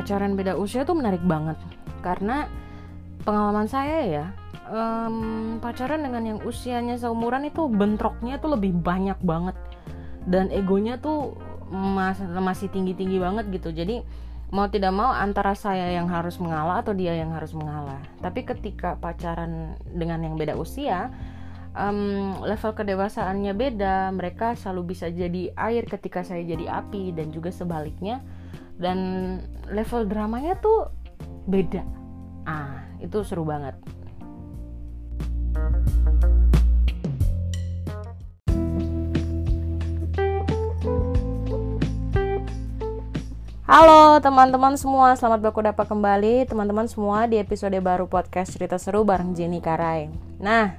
pacaran beda usia tuh menarik banget. Karena pengalaman saya ya um, pacaran dengan yang usianya seumuran itu bentroknya tuh lebih banyak banget. Dan egonya tuh mas masih tinggi tinggi banget gitu. Jadi mau tidak mau antara saya yang harus mengalah atau dia yang harus mengalah. Tapi ketika pacaran dengan yang beda usia um, level kedewasaannya beda mereka selalu bisa jadi air ketika saya jadi api dan juga sebaliknya dan level dramanya tuh beda. Ah itu seru banget. Halo teman-teman semua, selamat baku dapat kembali teman-teman semua di episode baru podcast cerita seru bareng Jenny Karai. Nah,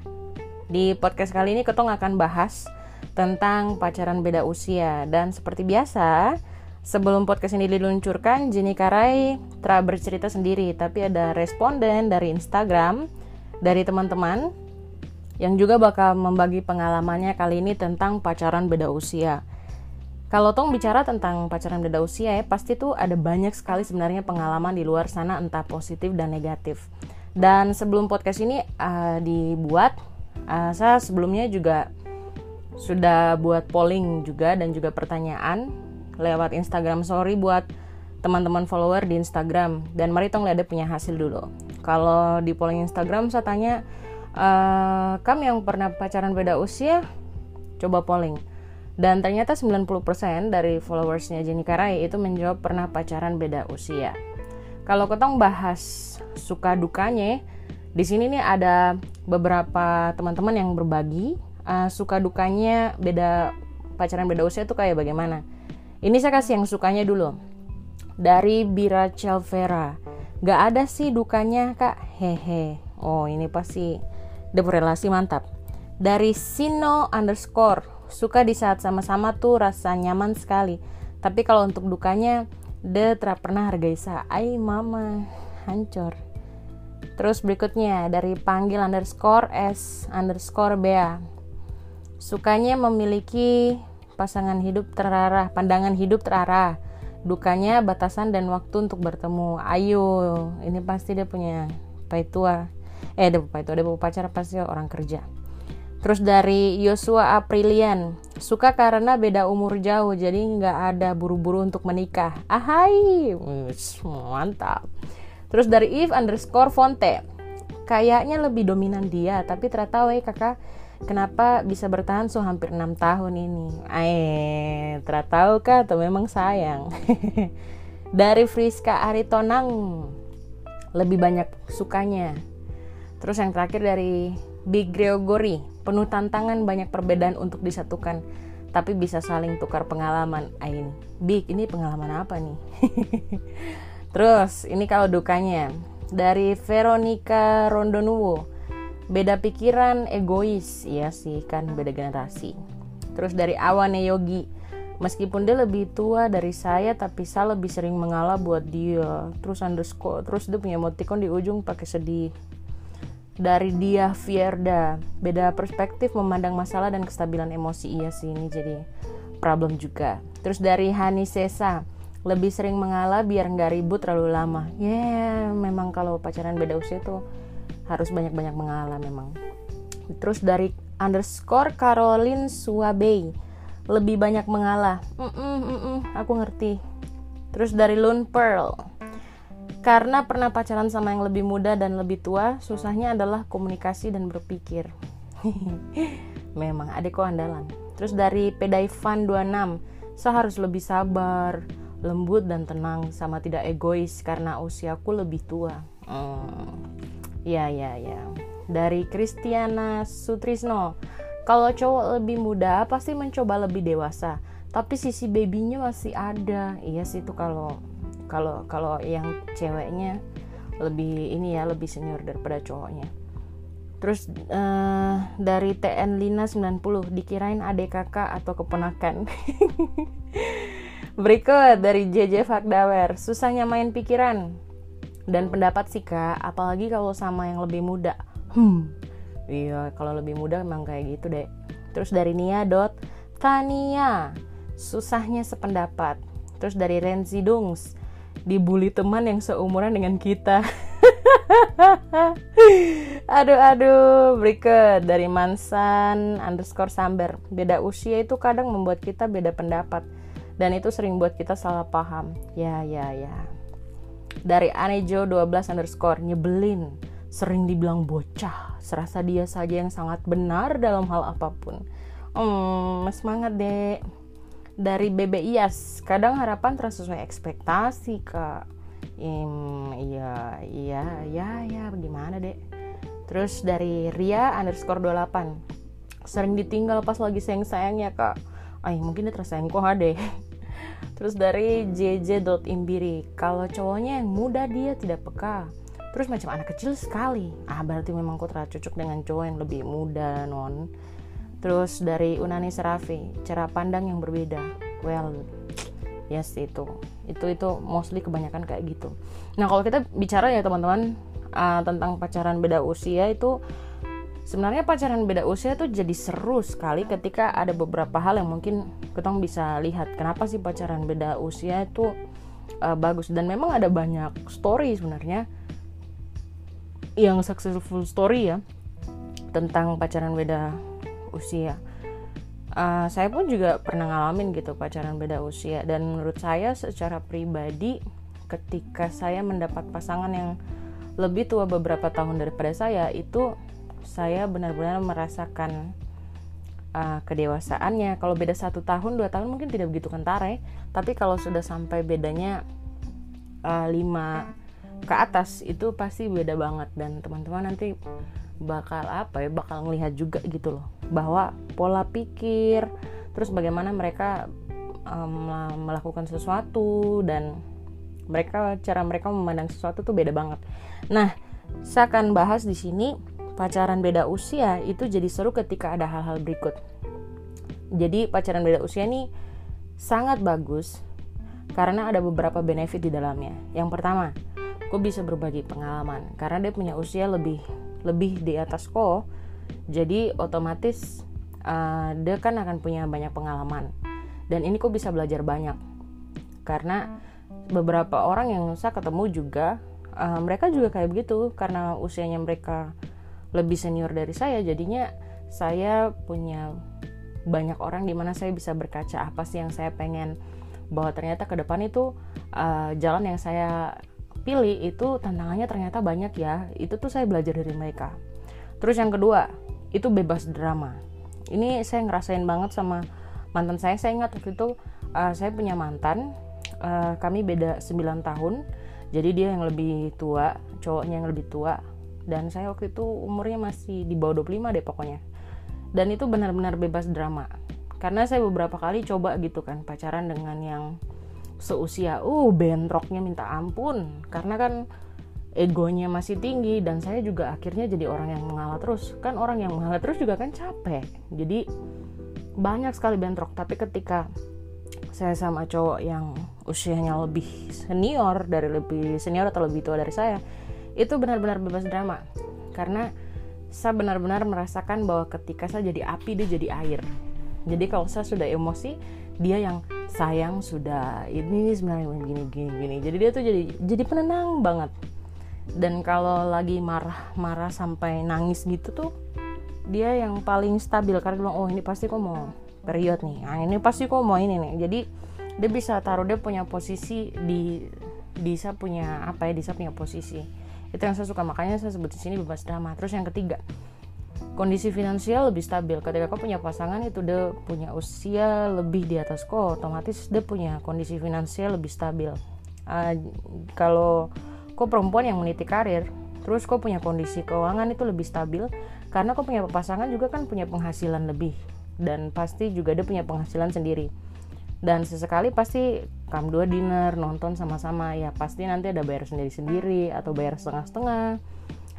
di podcast kali ini Ketong akan bahas tentang pacaran beda usia. Dan seperti biasa, sebelum podcast ini diluncurkan, Jenny Karai telah bercerita sendiri, tapi ada responden dari Instagram dari teman-teman yang juga bakal membagi pengalamannya kali ini tentang pacaran beda usia. Kalau Tong bicara tentang pacaran beda usia ya, pasti tuh ada banyak sekali sebenarnya pengalaman di luar sana entah positif dan negatif. Dan sebelum podcast ini uh, dibuat, uh, saya sebelumnya juga sudah buat polling juga dan juga pertanyaan lewat Instagram Story buat teman-teman follower di Instagram. Dan mari Tong lihat punya hasil dulu. Kalau di polling Instagram saya tanya, uh, kamu yang pernah pacaran beda usia, coba polling dan ternyata 90% dari followersnya Jenny Karai itu menjawab pernah pacaran beda usia. Kalau ketong bahas suka dukanya, di sini nih ada beberapa teman-teman yang berbagi uh, suka dukanya beda pacaran beda usia itu kayak bagaimana. Ini saya kasih yang sukanya dulu. Dari Bira Chelvera. Gak ada sih dukanya kak, hehe. Oh ini pasti relasi mantap. Dari Sino underscore Suka di saat sama-sama tuh rasa nyaman sekali. Tapi kalau untuk dukanya, de tidak pernah hargai Ay mama, hancur. Terus berikutnya dari panggil underscore S underscore Bea. Sukanya memiliki pasangan hidup terarah, pandangan hidup terarah. Dukanya batasan dan waktu untuk bertemu. Ayo, ini pasti dia punya paitua. Eh, dia paitua, dia pacar pasti orang kerja. Terus dari Yosua Aprilian, suka karena beda umur jauh, jadi nggak ada buru-buru untuk menikah. Ahai, mantap. Terus dari Eve underscore Fonte, kayaknya lebih dominan dia, tapi ternyata weh kakak, kenapa bisa bertahan so hampir 6 tahun ini? Eh, ternyata kah atau memang sayang? dari Friska Aritonang, lebih banyak sukanya. Terus yang terakhir dari Big Gregory, penuh tantangan banyak perbedaan untuk disatukan, tapi bisa saling tukar pengalaman. Ain, Big, ini pengalaman apa nih? Terus, ini kalau dukanya dari Veronica Rondonuwo. Beda pikiran, egois, iya sih kan beda generasi. Terus dari Awane Yogi, meskipun dia lebih tua dari saya tapi saya lebih sering mengalah buat dia. Terus underscore terus dia punya emoticon di ujung pakai sedih. Dari dia Fierda beda perspektif memandang masalah dan kestabilan emosi. Iya sih ini jadi problem juga. Terus dari Hani Sesa lebih sering mengalah biar nggak ribut terlalu lama. Ya yeah, memang kalau pacaran beda usia itu harus banyak-banyak mengalah memang terus dari underscore Caroline Suabei lebih banyak mengalah mm -mm, mm aku ngerti terus dari Lune Pearl karena pernah pacaran sama yang lebih muda dan lebih tua, susahnya adalah komunikasi dan berpikir. Memang adekku andalan. Terus dari Pedaivan 26, saya harus lebih sabar, lembut dan tenang sama tidak egois karena usiaku lebih tua. Hmm. Ya ya ya. Dari Kristiana Sutrisno, kalau cowok lebih muda pasti mencoba lebih dewasa, tapi sisi babynya masih ada. Iya sih itu kalau kalau kalau yang ceweknya lebih ini ya lebih senior daripada cowoknya. Terus uh, dari TN Lina 90 dikirain adik kakak atau keponakan. Berikut dari JJ Fakdawer. Susahnya main pikiran dan pendapat sih kak. Apalagi kalau sama yang lebih muda. Hmm. Iya kalau lebih muda emang kayak gitu deh terus dari Nia dot Tania susahnya sependapat. Terus dari Renzi Dungs dibully teman yang seumuran dengan kita. Aduh aduh berikut. Dari Mansan underscore Samber beda usia itu kadang membuat kita beda pendapat. Dan itu sering buat kita salah paham. Ya ya ya dari Anejo 12 underscore nyebelin. Sering dibilang bocah. Serasa dia saja yang sangat benar dalam hal apa pun. Hmm semangat dek. Dari BBIAS kadang harapan terus sesuai ekspektasi kak. Im iya iya iya ya bagaimana dek? Terus dari Ria underscore 28 sering ditinggal pas lagi sayang-sayangnya kak. Ay mungkin dia tersayangku deh terus dari jj.imbiri kalau cowoknya yang muda dia tidak peka terus macam anak kecil sekali ah berarti memang terlalu cocok dengan cowok yang lebih muda non Terus dari Unani Serafi, cara pandang yang berbeda. Well, yes itu. Itu itu mostly kebanyakan kayak gitu. Nah, kalau kita bicara ya teman-teman uh, tentang pacaran beda usia itu sebenarnya pacaran beda usia itu jadi seru sekali ketika ada beberapa hal yang mungkin kita bisa lihat. Kenapa sih pacaran beda usia itu uh, bagus? Dan memang ada banyak story sebenarnya yang successful story ya tentang pacaran beda usia. Uh, saya pun juga pernah ngalamin gitu pacaran beda usia. Dan menurut saya secara pribadi ketika saya mendapat pasangan yang lebih tua beberapa tahun daripada saya itu saya benar-benar merasakan uh, kedewasaannya. Kalau beda satu tahun dua tahun mungkin tidak begitu kentara ya. Tapi kalau sudah sampai bedanya uh, lima ke atas itu pasti beda banget. Dan teman-teman nanti bakal apa ya bakal ngelihat juga gitu loh. Bahwa pola pikir terus bagaimana mereka um, melakukan sesuatu dan mereka cara mereka memandang sesuatu tuh beda banget. Nah saya akan bahas di sini pacaran beda usia itu jadi seru ketika ada hal-hal berikut. Jadi pacaran beda usia ini sangat bagus karena ada beberapa benefit di dalamnya. Yang pertama gue bisa berbagi pengalaman karena dia punya usia lebih lebih di atas ko jadi otomatis uh, dia kan akan punya banyak pengalaman. Dan ini kok bisa belajar banyak karena beberapa orang yang saya ketemu juga uh, mereka juga kayak begitu karena usianya mereka lebih senior dari saya jadinya saya punya banyak orang di mana saya bisa berkaca apa sih yang saya pengen. Bahwa ternyata ke depan itu uh, jalan yang saya pilih itu tantangannya ternyata banyak ya. Itu tuh saya belajar dari mereka. Terus yang kedua itu bebas drama. Ini saya ngerasain banget sama mantan saya. Saya ingat waktu itu uh, saya punya mantan uh, kami beda 9 tahun. Jadi dia yang lebih tua cowoknya yang lebih tua dan saya waktu itu umurnya masih di bawah 25 deh pokoknya. Dan itu benar-benar bebas drama. Karena saya beberapa kali coba gitu kan pacaran dengan yang seusia. Uh bentroknya minta ampun. Karena kan egonya masih tinggi dan saya juga akhirnya jadi orang yang mengalah terus. Kan orang yang mengalah terus juga kan capek. Jadi banyak sekali bentrok. Tapi ketika saya sama cowok yang usianya lebih senior dari lebih senior atau lebih tua dari saya itu benar-benar bebas drama. Karena saya benar-benar merasakan bahwa ketika saya jadi api dia jadi air. Jadi kalau saya sudah emosi dia yang sayang sudah ini sebenarnya gini gini gini jadi dia tuh jadi jadi penenang banget. Dan kalau lagi marah-marah sampai nangis gitu tuh dia yang paling stabil. Karena bilang oh ini pasti kok mau period nih. Nah ini pasti kok mau ini nih. Jadi dia bisa taruh dia punya posisi di bisa punya apa ya bisa punya posisi itu yang saya suka. Makanya saya sebut di sini bebas drama. Terus yang ketiga kondisi finansial lebih stabil. Ketika kau punya pasangan itu dia punya usia lebih di atas kau. Otomatis dia punya kondisi finansial lebih stabil. Uh, kalau kau perempuan yang meniti karir terus kau punya kondisi keuangan itu lebih stabil karena kau punya pasangan juga kan punya penghasilan lebih. Dan pasti juga dia punya penghasilan sendiri dan sesekali pasti kam dua dinner nonton sama-sama ya pasti nanti ada bayar sendiri-sendiri atau bayar setengah-setengah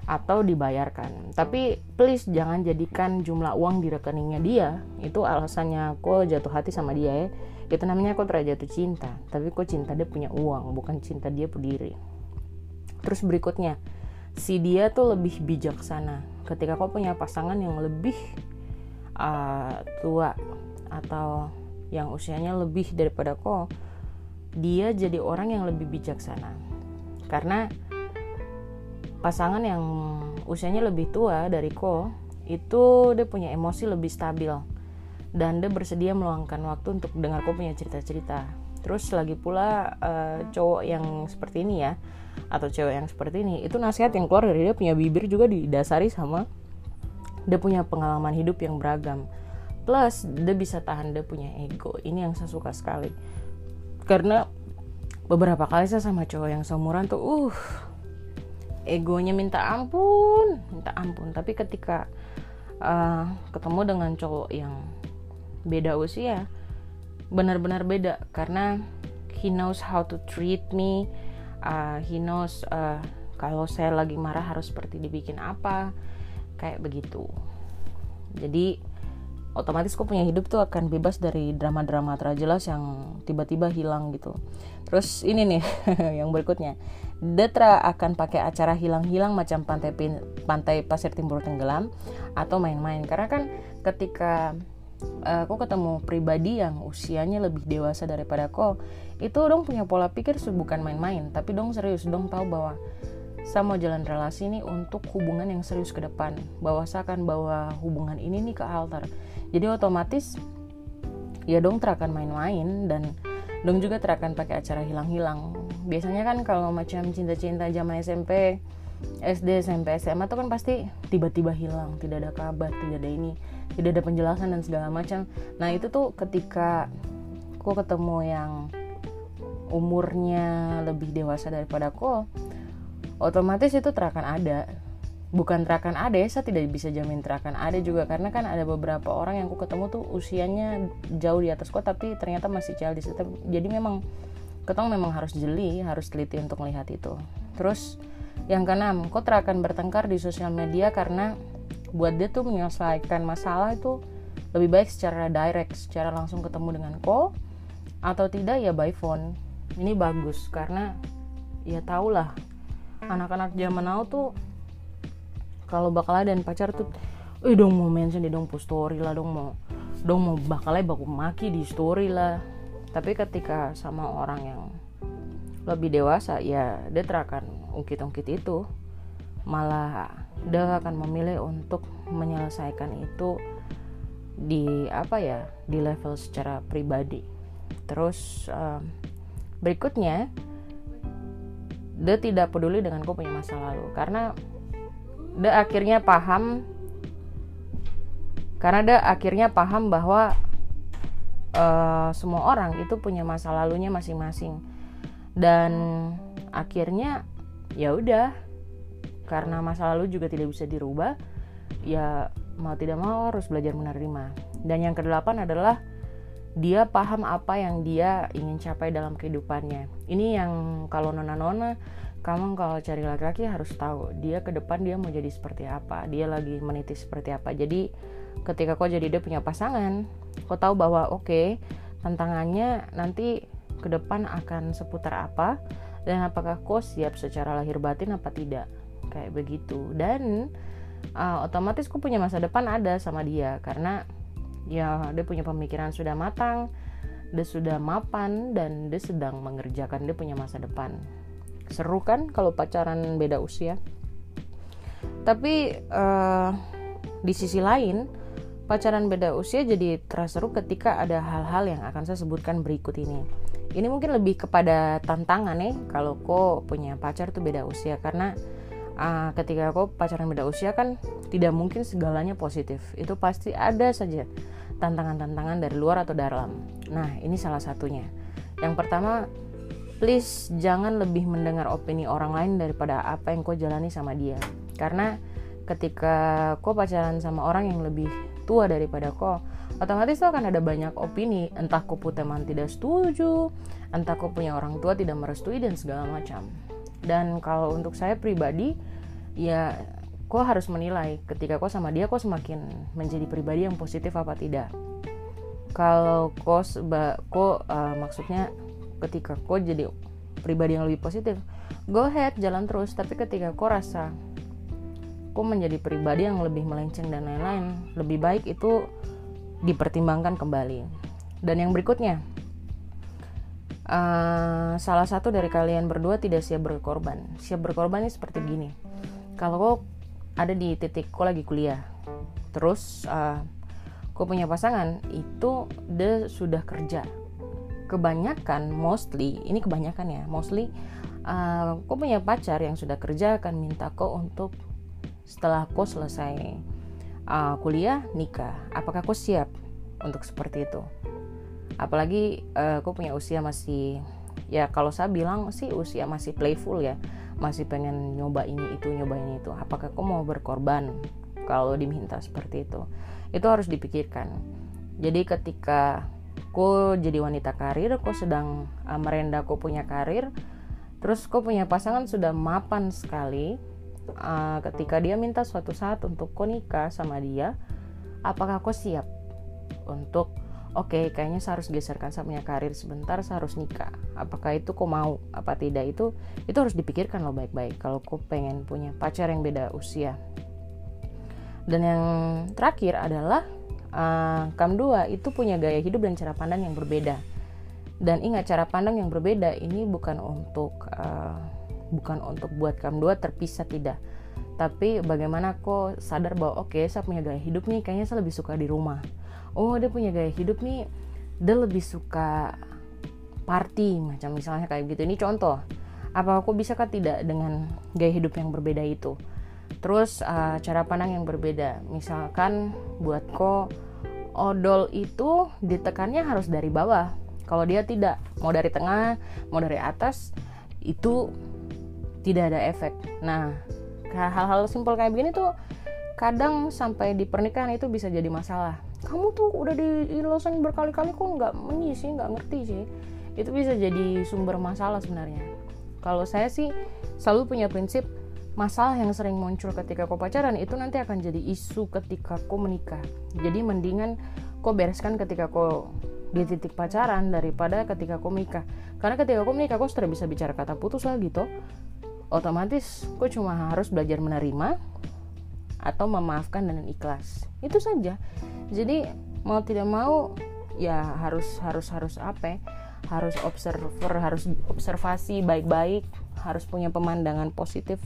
atau dibayarkan. Tapi please jangan jadikan jumlah uang di rekeningnya dia itu alasannya kok jatuh hati sama dia ya. Itu namanya kok terjatuh cinta. Tapi kok cinta dia punya uang, bukan cinta dia berdiri. Terus berikutnya, si dia tuh lebih bijaksana. Ketika kau punya pasangan yang lebih uh, tua atau yang usianya lebih daripada kau, dia jadi orang yang lebih bijaksana. Karena pasangan yang usianya lebih tua dari ko itu dia punya emosi lebih stabil. Dan dia bersedia meluangkan waktu untuk dengar ko punya cerita-cerita. Terus lagi pula uh, cowok yang seperti ini ya atau cewek yang seperti ini itu nasihat yang keluar dari dia punya bibir juga didasari sama dia punya pengalaman hidup yang beragam plus dia bisa tahan dia punya ego. Ini yang saya suka sekali. Karena beberapa kali saya sama cowok yang seumuran tuh uh egonya minta ampun minta ampun. Tapi ketika uh, ketemu dengan cowok yang beda usia benar-benar beda. Karena he knows how to treat me uh, he knows uh, kalau saya lagi marah harus seperti dibikin apa kayak begitu. Jadi otomatis kok punya hidup tuh akan bebas dari drama-drama terjelas yang tiba-tiba hilang gitu. Terus ini nih yang berikutnya. Detra akan pakai acara hilang-hilang macam pantai pin, pantai pasir timbul tenggelam atau main-main. Karena kan ketika uh, aku ketemu pribadi yang usianya lebih dewasa daripada kok itu dong punya pola pikir bukan main-main tapi dong serius dong tahu bahwa saya mau jalan relasi ini untuk hubungan yang serius ke depan. Bahwa saya bawa hubungan ini nih ke altar jadi otomatis ya dong terakan main-main dan dong juga terakan pakai acara hilang-hilang. Biasanya kan kalau macam cinta-cinta zaman SMP SD SMP SMA tuh kan pasti tiba-tiba hilang tidak ada kabar tidak ada ini tidak ada penjelasan dan segala macam. Nah itu tuh ketika aku ketemu yang umurnya lebih dewasa daripada aku otomatis itu terakan ada bukan terakan ada ya saya tidak bisa jamin terakan ada juga. Karena kan ada beberapa orang yang aku ketemu tuh usianya jauh di atas kok tapi ternyata masih childish. Jadi memang ketong memang harus jeli harus teliti untuk melihat itu. Terus yang keenam kok terakan bertengkar di sosial media karena buat dia tuh menyelesaikan masalah itu lebih baik secara direct secara langsung ketemu dengan ko atau tidak ya by phone. Ini bagus karena ya tau lah anak-anak zaman now tuh kalau bakal dan pacar tuh eh dong mau mention di dong post story lah dong mau dong mau bakalnya baku maki di story lah. Tapi ketika sama orang yang lebih dewasa ya dia terakan ungkit-ungkit itu malah dia akan memilih untuk menyelesaikan itu di apa ya di level secara pribadi. Terus um, berikutnya dia tidak peduli dengan kau punya masa lalu. Karena dia akhirnya paham karena dia akhirnya paham bahwa uh, semua orang itu punya masa lalunya masing-masing. Dan akhirnya ya udah karena masa lalu juga tidak bisa dirubah ya mau tidak mau harus belajar menerima. Dan yang kedelapan adalah dia paham apa yang dia ingin capai dalam kehidupannya. Ini yang kalau nona-nona kamu kalau cari laki-laki harus tahu dia ke depan dia mau jadi seperti apa dia lagi meniti seperti apa. Jadi ketika kau jadi dia punya pasangan kau tahu bahwa oke okay, tantangannya nanti ke depan akan seputar apa dan apakah kau siap secara lahir batin apa tidak. Kayak begitu. Dan uh, otomatis kau punya masa depan ada sama dia karena ya dia punya pemikiran sudah matang dia sudah mapan dan dia sedang mengerjakan dia punya masa depan seru kan kalau pacaran beda usia tapi uh, di sisi lain pacaran beda usia jadi terasa seru ketika ada hal-hal yang akan saya sebutkan berikut ini. Ini mungkin lebih kepada tantangan nih kalau kok punya pacar tuh beda usia karena uh, ketika kok pacaran beda usia kan tidak mungkin segalanya positif. Itu pasti ada saja tantangan-tantangan dari luar atau dalam. Nah, ini salah satunya. Yang pertama, please jangan lebih mendengar opini orang lain daripada apa yang kau jalani sama dia. Karena ketika kau pacaran sama orang yang lebih tua daripada kau otomatis tuh akan ada banyak opini. Entah kau teman tidak setuju entah kau punya orang tua tidak merestui dan segala macam. Dan kalau untuk saya pribadi ya kau harus menilai. Ketika kau sama dia kau semakin menjadi pribadi yang positif apa tidak. Kalau kau kau uh, maksudnya ketika kau jadi pribadi yang lebih positif go ahead jalan terus. Tapi ketika kau rasa aku menjadi pribadi yang lebih melenceng dan lain-lain lebih baik itu dipertimbangkan kembali. Dan yang berikutnya uh, salah satu dari kalian berdua tidak siap berkorban. Siap berkorban ini seperti gini. Kalau kau ada di titik kau lagi kuliah terus uh, kau punya pasangan itu dia sudah kerja kebanyakan mostly ini kebanyakan ya mostly uh, kau punya pacar yang sudah kerja akan minta kau untuk setelah kau selesai uh, kuliah nikah. Apakah kau siap untuk seperti itu? Apalagi uh, kau punya usia masih ya kalau saya bilang sih usia masih playful ya masih pengen nyoba ini itu nyoba ini itu. Apakah kau mau berkorban kalau diminta seperti itu? Itu harus dipikirkan. Jadi ketika kok jadi wanita karir kok sedang uh, merenda kok punya karir. Terus kok punya pasangan sudah mapan sekali. Uh, ketika dia minta suatu saat untuk kok nikah sama dia apakah kok siap untuk oke okay, kayaknya saya harus geserkan saya punya karir sebentar saya harus nikah. Apakah itu kok mau apa tidak itu itu harus dipikirkan loh baik-baik kalau kok pengen punya pacar yang beda usia. Dan yang terakhir adalah uh, KAM 2 itu punya gaya hidup dan cara pandang yang berbeda. Dan ingat cara pandang yang berbeda ini bukan untuk uh, bukan untuk buat KAM 2 terpisah tidak. Tapi bagaimana kok sadar bahwa oke okay, saya punya gaya hidup nih kayaknya saya lebih suka di rumah. Oh dia punya gaya hidup nih dia lebih suka party macam misalnya kayak gitu. Ini contoh. Apa aku bisa kan tidak dengan gaya hidup yang berbeda itu? Terus uh, cara pandang yang berbeda. Misalkan buat kok odol itu ditekannya harus dari bawah. Kalau dia tidak mau dari tengah mau dari atas itu tidak ada efek. Nah hal-hal simpel kayak begini tuh kadang sampai di pernikahan itu bisa jadi masalah. Kamu tuh udah diilosan berkali-kali kok nggak menyis sih nggak ngerti sih? Itu bisa jadi sumber masalah sebenarnya. Kalau saya sih selalu punya prinsip masalah yang sering muncul ketika kau pacaran itu nanti akan jadi isu ketika kau menikah. Jadi mendingan kau bereskan ketika kau di titik pacaran daripada ketika kau menikah. Karena ketika kau menikah kau sudah bisa bicara kata putus lah gitu. Otomatis kau cuma harus belajar menerima atau memaafkan dengan ikhlas. Itu saja. Jadi mau tidak mau ya harus harus harus apa ya? harus observer harus observasi baik-baik harus punya pemandangan positif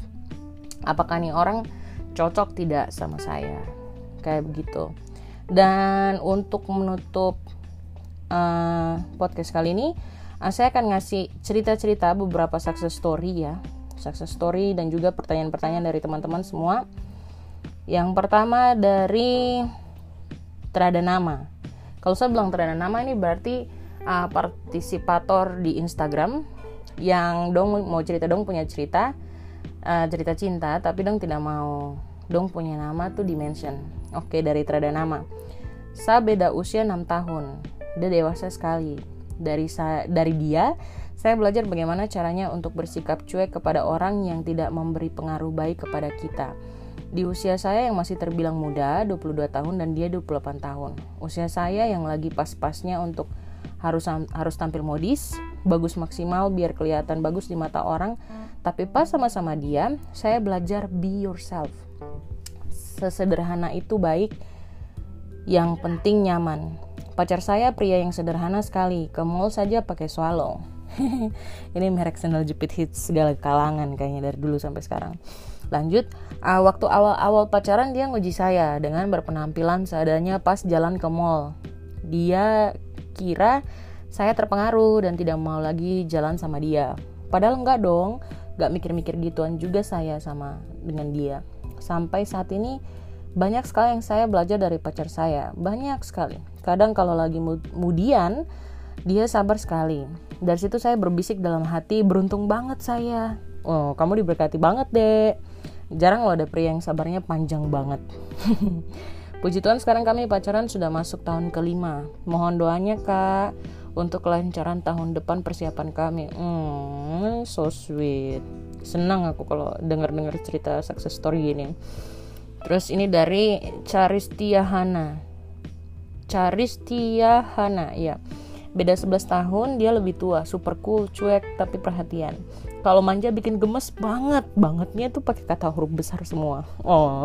apakah nih orang cocok tidak sama saya? Kayak begitu. Dan untuk menutup uh, podcast kali ini uh, saya akan ngasih cerita-cerita beberapa success story ya. Success story dan juga pertanyaan-pertanyaan dari teman-teman semua. Yang pertama dari terada nama. Kalau saya bilang terada nama ini berarti uh, partisipator di Instagram yang dong mau cerita dong punya cerita uh, cerita cinta tapi dong tidak mau. Dong punya nama tuh dimension. Oke dari terada nama. Saya beda usia 6 tahun. Dia dewasa sekali. Dari saya dari dia saya belajar bagaimana caranya untuk bersikap cuek kepada orang yang tidak memberi pengaruh baik kepada kita. Di usia saya yang masih terbilang muda 22 tahun dan dia 28 tahun. Usia saya yang lagi pas-pasnya untuk harus harus tampil modis bagus maksimal biar kelihatan bagus di mata orang tapi pas sama-sama dia, saya belajar be yourself. Sesederhana itu baik, yang penting nyaman. Pacar saya pria yang sederhana sekali, ke mall saja pakai swallow. Ini merek sandal jepit hits segala kalangan kayaknya dari dulu sampai sekarang. Lanjut, uh, waktu awal-awal pacaran dia nguji saya dengan berpenampilan seadanya pas jalan ke mall. Dia kira saya terpengaruh dan tidak mau lagi jalan sama dia. Padahal enggak dong, gak mikir-mikir gituan juga saya sama dengan dia. Sampai saat ini banyak sekali yang saya belajar dari pacar saya. Banyak sekali. Kadang kalau lagi mudian dia sabar sekali. Dari situ saya berbisik dalam hati beruntung banget saya. Oh kamu diberkati banget deh jarang loh ada pria yang sabarnya panjang banget. Puji Tuhan sekarang kami pacaran sudah masuk tahun kelima. Mohon doanya kak untuk kelancaran tahun depan persiapan kami. Hmm, so sweet. Senang aku kalau dengar-dengar cerita success story ini. Terus ini dari Charistia Hana. Hana, ya. Beda 11 tahun, dia lebih tua, super cool, cuek tapi perhatian. Kalau manja bikin gemes banget, bangetnya tuh pakai kata huruf besar semua. Oh.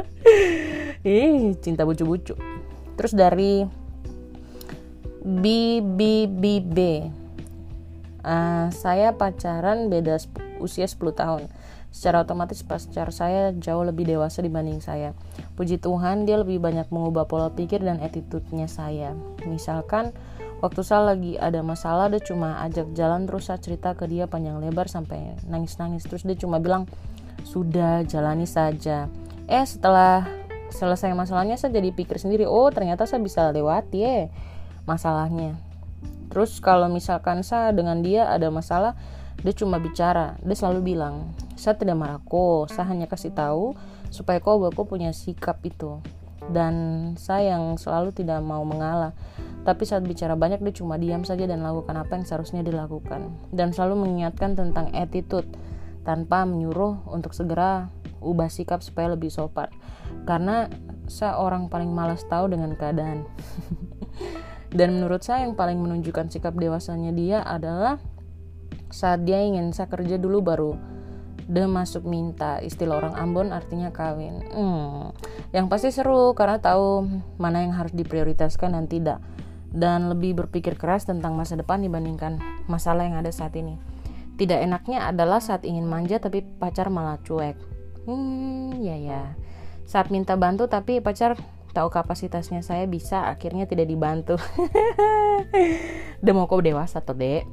Ih, cinta bucu-bucu. Terus dari B B B uh, saya pacaran beda usia 10 tahun. Secara otomatis pacar saya jauh lebih dewasa dibanding saya. Puji Tuhan dia lebih banyak mengubah pola pikir dan attitude-nya saya. Misalkan waktu saya lagi ada masalah dia cuma ajak jalan terus saya cerita ke dia panjang lebar sampai nangis-nangis. Terus dia cuma bilang sudah jalani saja. Eh setelah selesai masalahnya saya jadi pikir sendiri oh ternyata saya bisa lewati ya masalahnya. Terus kalau misalkan saya dengan dia ada masalah dia cuma bicara dia selalu bilang saya tidak marah kok saya hanya kasih tahu supaya kau kau punya sikap itu. Dan saya yang selalu tidak mau mengalah. Tapi saat bicara banyak dia cuma diam saja dan lakukan apa yang seharusnya dilakukan. Dan selalu mengingatkan tentang attitude tanpa menyuruh untuk segera ubah sikap supaya lebih sopan. Karena saya orang paling malas tahu dengan keadaan dan menurut saya yang paling menunjukkan sikap dewasanya dia adalah saat dia ingin saya kerja dulu baru dia masuk minta istilah orang Ambon artinya kawin. Hmm, yang pasti seru karena tahu mana yang harus diprioritaskan dan tidak. Dan lebih berpikir keras tentang masa depan dibandingkan masalah yang ada saat ini. Tidak enaknya adalah saat ingin manja tapi pacar malah cuek. Hmm ya ya. Saat minta bantu tapi pacar tahu kapasitasnya saya bisa akhirnya tidak dibantu. Demo kau dewasa tuh dek.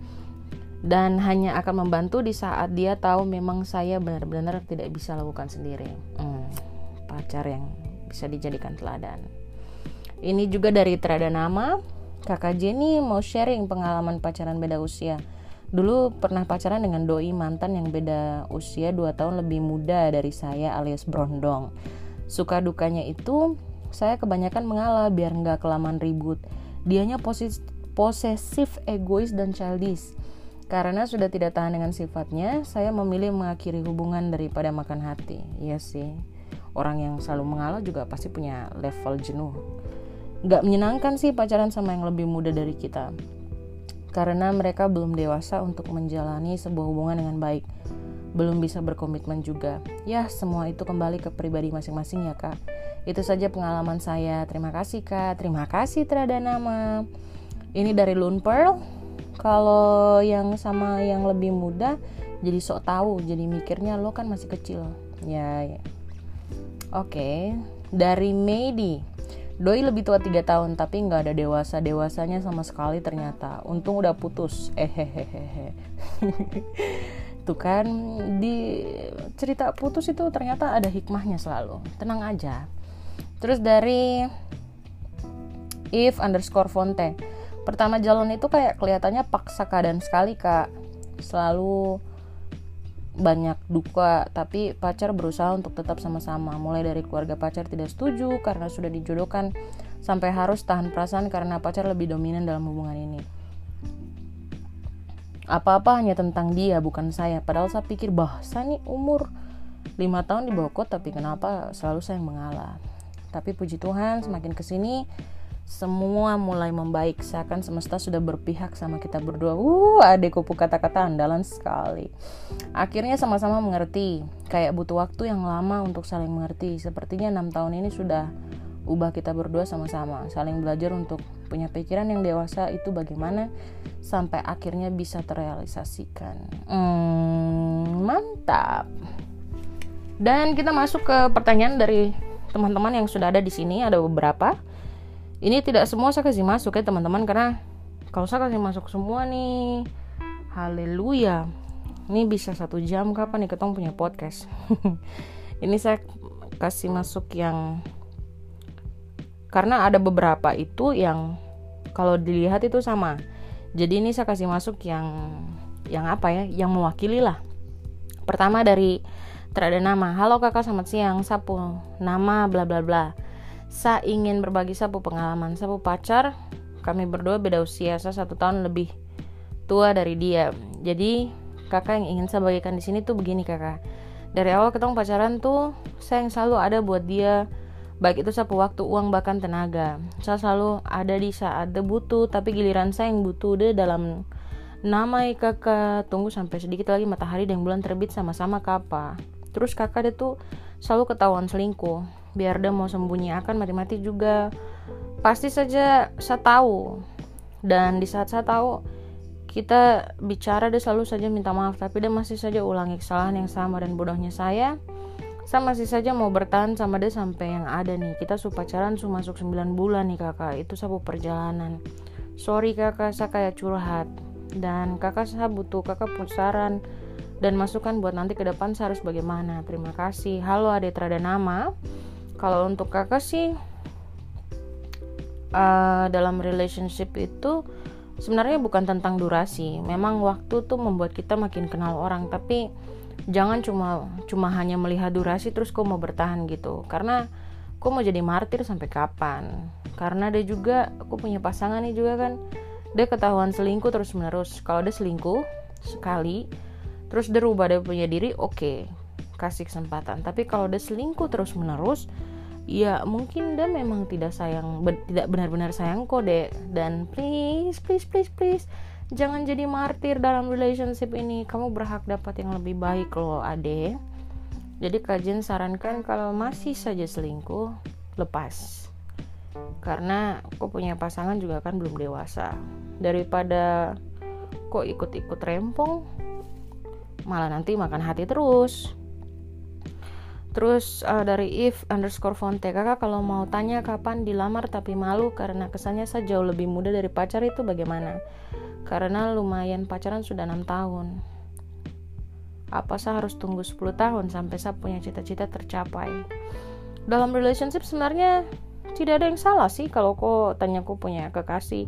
Dan hanya akan membantu di saat dia tahu memang saya benar-benar tidak bisa lakukan sendiri. Hmm, pacar yang bisa dijadikan teladan. Ini juga dari terada nama. Kakak Jenny mau sharing pengalaman pacaran beda usia. Dulu pernah pacaran dengan doi mantan yang beda usia 2 tahun lebih muda dari saya alias brondong. Suka dukanya itu saya kebanyakan mengalah biar nggak kelamaan ribut. Dianya posis posesif egois dan childish. Karena sudah tidak tahan dengan sifatnya saya memilih mengakhiri hubungan daripada makan hati. Iya sih. Orang yang selalu mengalah juga pasti punya level jenuh. Nggak menyenangkan sih pacaran sama yang lebih muda dari kita. Karena mereka belum dewasa untuk menjalani sebuah hubungan dengan baik belum bisa berkomitmen juga. Ya, semua itu kembali ke pribadi masing-masing ya, Kak. Itu saja pengalaman saya. Terima kasih, Kak. Terima kasih terhadap nama. Ini dari Lun Pearl. Kalau yang sama yang lebih muda jadi sok tahu, jadi mikirnya lo kan masih kecil. Ya, ya. Oke, dari Medi. Doi lebih tua 3 tahun tapi nggak ada dewasa dewasanya sama sekali ternyata. Untung udah putus. Eh hehehe. gitu kan. Di cerita putus itu ternyata ada hikmahnya selalu. Tenang aja. Terus dari if underscore fonte. Pertama jalan itu kayak kelihatannya paksa keadaan sekali kak. Selalu banyak duka tapi pacar berusaha untuk tetap sama-sama. Mulai dari keluarga pacar tidak setuju karena sudah dijodohkan sampai harus tahan perasaan karena pacar lebih dominan dalam hubungan ini apa-apa hanya tentang dia bukan saya. Padahal saya pikir bahasa nih umur 5 tahun di bawah kot tapi kenapa selalu saya yang mengalah? Tapi puji Tuhan semakin ke sini semua mulai membaik. Seakan semesta sudah berpihak sama kita berdua. Uh adek kupu kata-kata andalan sekali. Akhirnya sama-sama mengerti kayak butuh waktu yang lama untuk saling mengerti. Sepertinya enam tahun ini sudah ubah kita berdua sama-sama saling belajar untuk punya pikiran yang dewasa itu bagaimana sampai akhirnya bisa terrealisasikan. Hmm, mantap. Dan kita masuk ke pertanyaan dari teman-teman yang sudah ada di sini ada beberapa. Ini tidak semua saya kasih masuk ya teman-teman karena kalau saya kasih masuk semua nih haleluya. Ini bisa satu jam kapan nih ketemu punya podcast? Ini saya kasih masuk yang karena ada beberapa itu yang kalau dilihat itu sama. Jadi ini saya kasih masuk yang yang apa ya yang mewakili lah. Pertama dari terada nama. Halo kakak selamat siang. Sapu nama bla bla bla. Saya ingin berbagi sapu pengalaman sapu pacar. Kami berdua beda usia saya satu tahun lebih tua dari dia. Jadi kakak yang ingin saya bagikan di sini tuh begini kakak. Dari awal ketemu pacaran tuh saya yang selalu ada buat dia baik itu sapu waktu, uang bahkan tenaga. Saya selalu ada di saat dia butuh, tapi giliran saya yang butuh deh dalam nama kakak tunggu sampai sedikit lagi matahari dan bulan terbit sama-sama kapa. Terus kakak dia tuh selalu ketahuan selingkuh. Biar dia mau sembunyi akan mati-mati juga. Pasti saja saya tahu. Dan di saat saya tahu kita bicara dia selalu saja minta maaf tapi dia masih saja ulangi kesalahan yang sama dan bodohnya saya saya masih saja mau bertahan sama dia sampai yang ada nih. Kita su pacaran su masuk 9 bulan nih kakak. Itu sabu perjalanan. Sorry kakak saya kayak curhat. Dan kakak saya butuh kakak pun saran dan masukan buat nanti ke depan saya harus bagaimana. Terima kasih. Halo adik terada nama kalau untuk kakak sih uh, dalam relationship itu sebenarnya bukan tentang durasi. Memang waktu tuh membuat kita makin kenal orang. Tapi jangan cuma cuma hanya melihat durasi terus kok mau bertahan gitu. Karena kok mau jadi martir sampai kapan? Karena dia juga aku punya pasangan nih juga kan. Dia ketahuan selingkuh terus menerus kalau dia selingkuh sekali terus dia rubah dia punya diri oke okay, kasih kesempatan. Tapi kalau dia selingkuh terus menerus ya mungkin dia memang tidak sayang be tidak benar-benar sayang kok deh dan please please please please jangan jadi martir dalam relationship ini. Kamu berhak dapat yang lebih baik loh ade. Jadi kajian sarankan kalau masih saja selingkuh lepas. Karena kok punya pasangan juga kan belum dewasa. Daripada kok ikut-ikut rempong malah nanti makan hati terus Terus uh, dari if underscore fonte kakak kalau mau tanya kapan dilamar tapi malu karena kesannya saya jauh lebih muda dari pacar itu bagaimana? karena lumayan pacaran sudah enam tahun. Apa saya harus tunggu 10 tahun sampai saya punya cita-cita tercapai? Dalam relationship sebenarnya tidak ada yang salah sih kalau kok tanya kok punya kekasih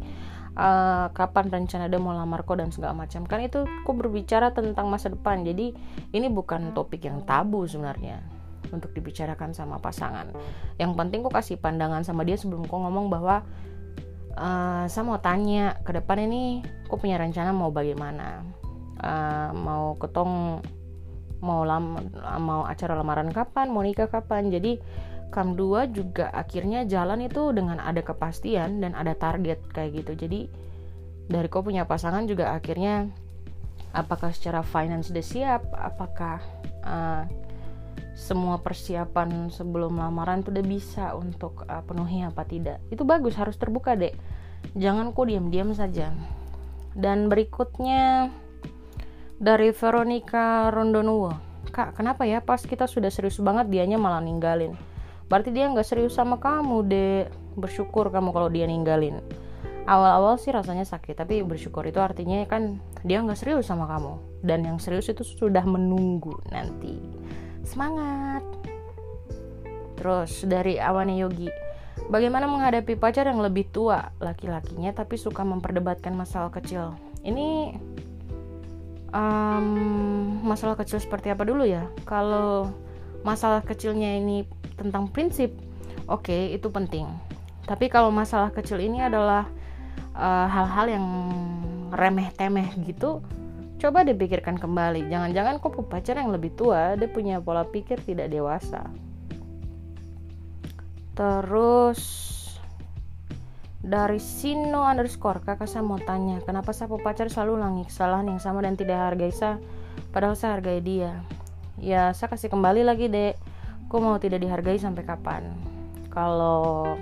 uh, kapan rencana dia mau lamar kok dan segala macam kan itu kok berbicara tentang masa depan jadi ini bukan topik yang tabu sebenarnya untuk dibicarakan sama pasangan. Yang penting kok kasih pandangan sama dia sebelum kok ngomong bahwa uh, saya mau tanya ke depan ini aku punya rencana mau bagaimana? Uh, mau ketong mau lam mau acara lamaran kapan? Mau nikah kapan? Jadi kam dua juga akhirnya jalan itu dengan ada kepastian dan ada target kayak gitu. Jadi dari kau punya pasangan juga akhirnya apakah secara finance udah siap? Apakah uh, semua persiapan sebelum lamaran tuh udah bisa untuk uh, penuhi apa tidak. Itu bagus harus terbuka deh jangan kok diam-diam saja. Dan berikutnya dari Veronica Rondonuwo. Kak kenapa ya? Pas kita sudah serius banget dianya malah ninggalin. Berarti dia nggak serius sama kamu deh bersyukur kamu kalau dia ninggalin. Awal-awal sih rasanya sakit tapi bersyukur itu artinya kan dia nggak serius sama kamu. Dan yang serius itu sudah menunggu nanti Semangat! Terus dari Awane Yogi, bagaimana menghadapi pacar yang lebih tua laki-lakinya tapi suka memperdebatkan masalah kecil? Ini um, masalah kecil seperti apa dulu ya? Kalau masalah kecilnya ini tentang prinsip, oke okay, itu penting. Tapi kalau masalah kecil ini adalah eh, hal-hal uh, yang remeh-temeh gitu, Coba dipikirkan kembali, jangan-jangan kok pacar yang lebih tua, dia punya pola pikir tidak dewasa. Terus dari Sino underscore kakak saya mau tanya, kenapa saya pacar selalu ulangi kesalahan yang sama dan tidak hargai saya, padahal saya hargai dia. Ya saya kasih kembali lagi dek, kok mau tidak dihargai sampai kapan? Kalau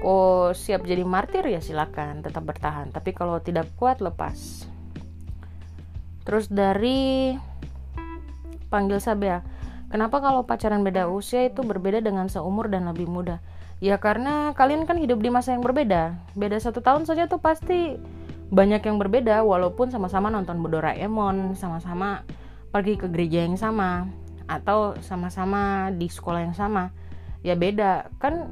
kok siap jadi martir ya silakan tetap bertahan, tapi kalau tidak kuat lepas. Terus dari panggil Sabea, kenapa kalau pacaran beda usia itu berbeda dengan seumur dan lebih muda? Ya karena kalian kan hidup di masa yang berbeda. Beda satu tahun saja tuh pasti banyak yang berbeda walaupun sama-sama nonton Doraemon, sama-sama pergi ke gereja yang sama atau sama-sama di sekolah yang sama. Ya beda kan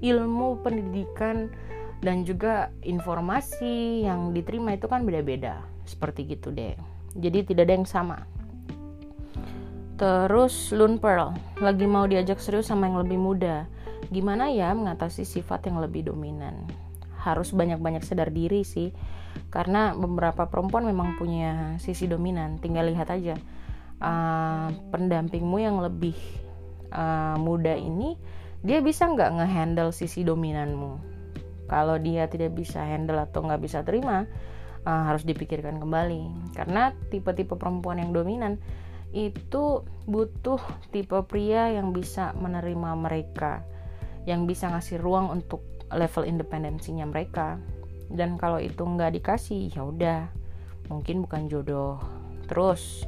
ilmu pendidikan dan juga informasi yang diterima itu kan beda-beda seperti gitu deh. Jadi tidak ada yang sama. Terus Lun Pearl. Lagi mau diajak serius sama yang lebih muda. Gimana ya mengatasi sifat yang lebih dominan? Harus banyak-banyak sadar diri sih. Karena beberapa perempuan memang punya sisi dominan. Tinggal lihat aja. Uh, pendampingmu yang lebih uh, muda ini dia bisa nggak ngehandle sisi dominanmu? Kalau dia tidak bisa handle atau nggak bisa terima uh, harus dipikirkan kembali. Karena tipe-tipe perempuan yang dominan itu butuh tipe pria yang bisa menerima mereka yang bisa ngasih ruang untuk level independensinya mereka. Dan kalau itu nggak dikasih ya udah mungkin bukan jodoh. Terus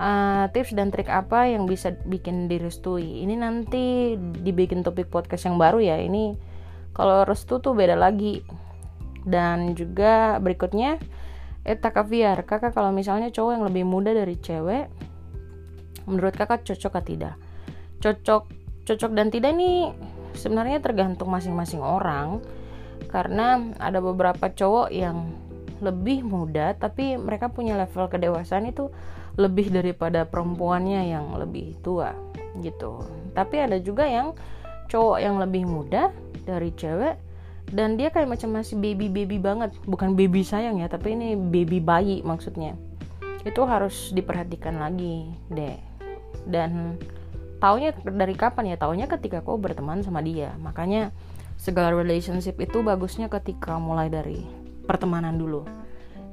uh, tips dan trik apa yang bisa bikin direstui? Ini nanti dibikin topik podcast yang baru ya. Ini kalau restu tuh beda lagi dan juga berikutnya Eta Kaviar, kakak kalau misalnya cowok yang lebih muda dari cewek, menurut kakak cocok atau tidak? Cocok, cocok dan tidak ini sebenarnya tergantung masing-masing orang, karena ada beberapa cowok yang lebih muda tapi mereka punya level kedewasaan itu lebih daripada perempuannya yang lebih tua gitu. Tapi ada juga yang cowok yang lebih muda dari cewek dan dia kayak macam masih baby baby banget. Bukan baby sayang ya tapi ini baby bayi maksudnya. Itu harus diperhatikan lagi deh dan taunya dari kapan ya? Taunya ketika kau berteman sama dia. Makanya segala relationship itu bagusnya ketika mulai dari pertemanan dulu.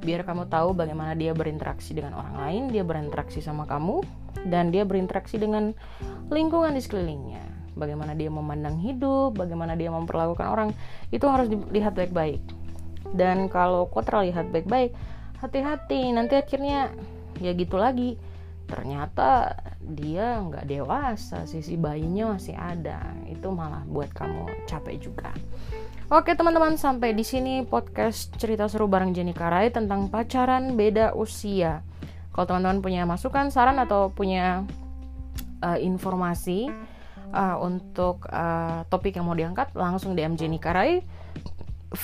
Biar kamu tahu bagaimana dia berinteraksi dengan orang lain dia berinteraksi sama kamu dan dia berinteraksi dengan lingkungan di sekelilingnya bagaimana dia memandang hidup, bagaimana dia memperlakukan orang, itu harus dilihat baik-baik. Dan kalau kau terlihat baik-baik, hati-hati, nanti akhirnya ya gitu lagi. Ternyata dia nggak dewasa, sisi bayinya masih ada. Itu malah buat kamu capek juga. Oke teman-teman, sampai di sini podcast cerita seru bareng Jenny Karai tentang pacaran beda usia. Kalau teman-teman punya masukan, saran atau punya uh, informasi uh, untuk uh, topik yang mau diangkat langsung DM Jenny Karai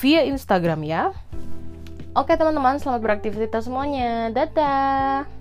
via Instagram ya. Oke teman-teman, selamat beraktivitas semuanya. Dadah.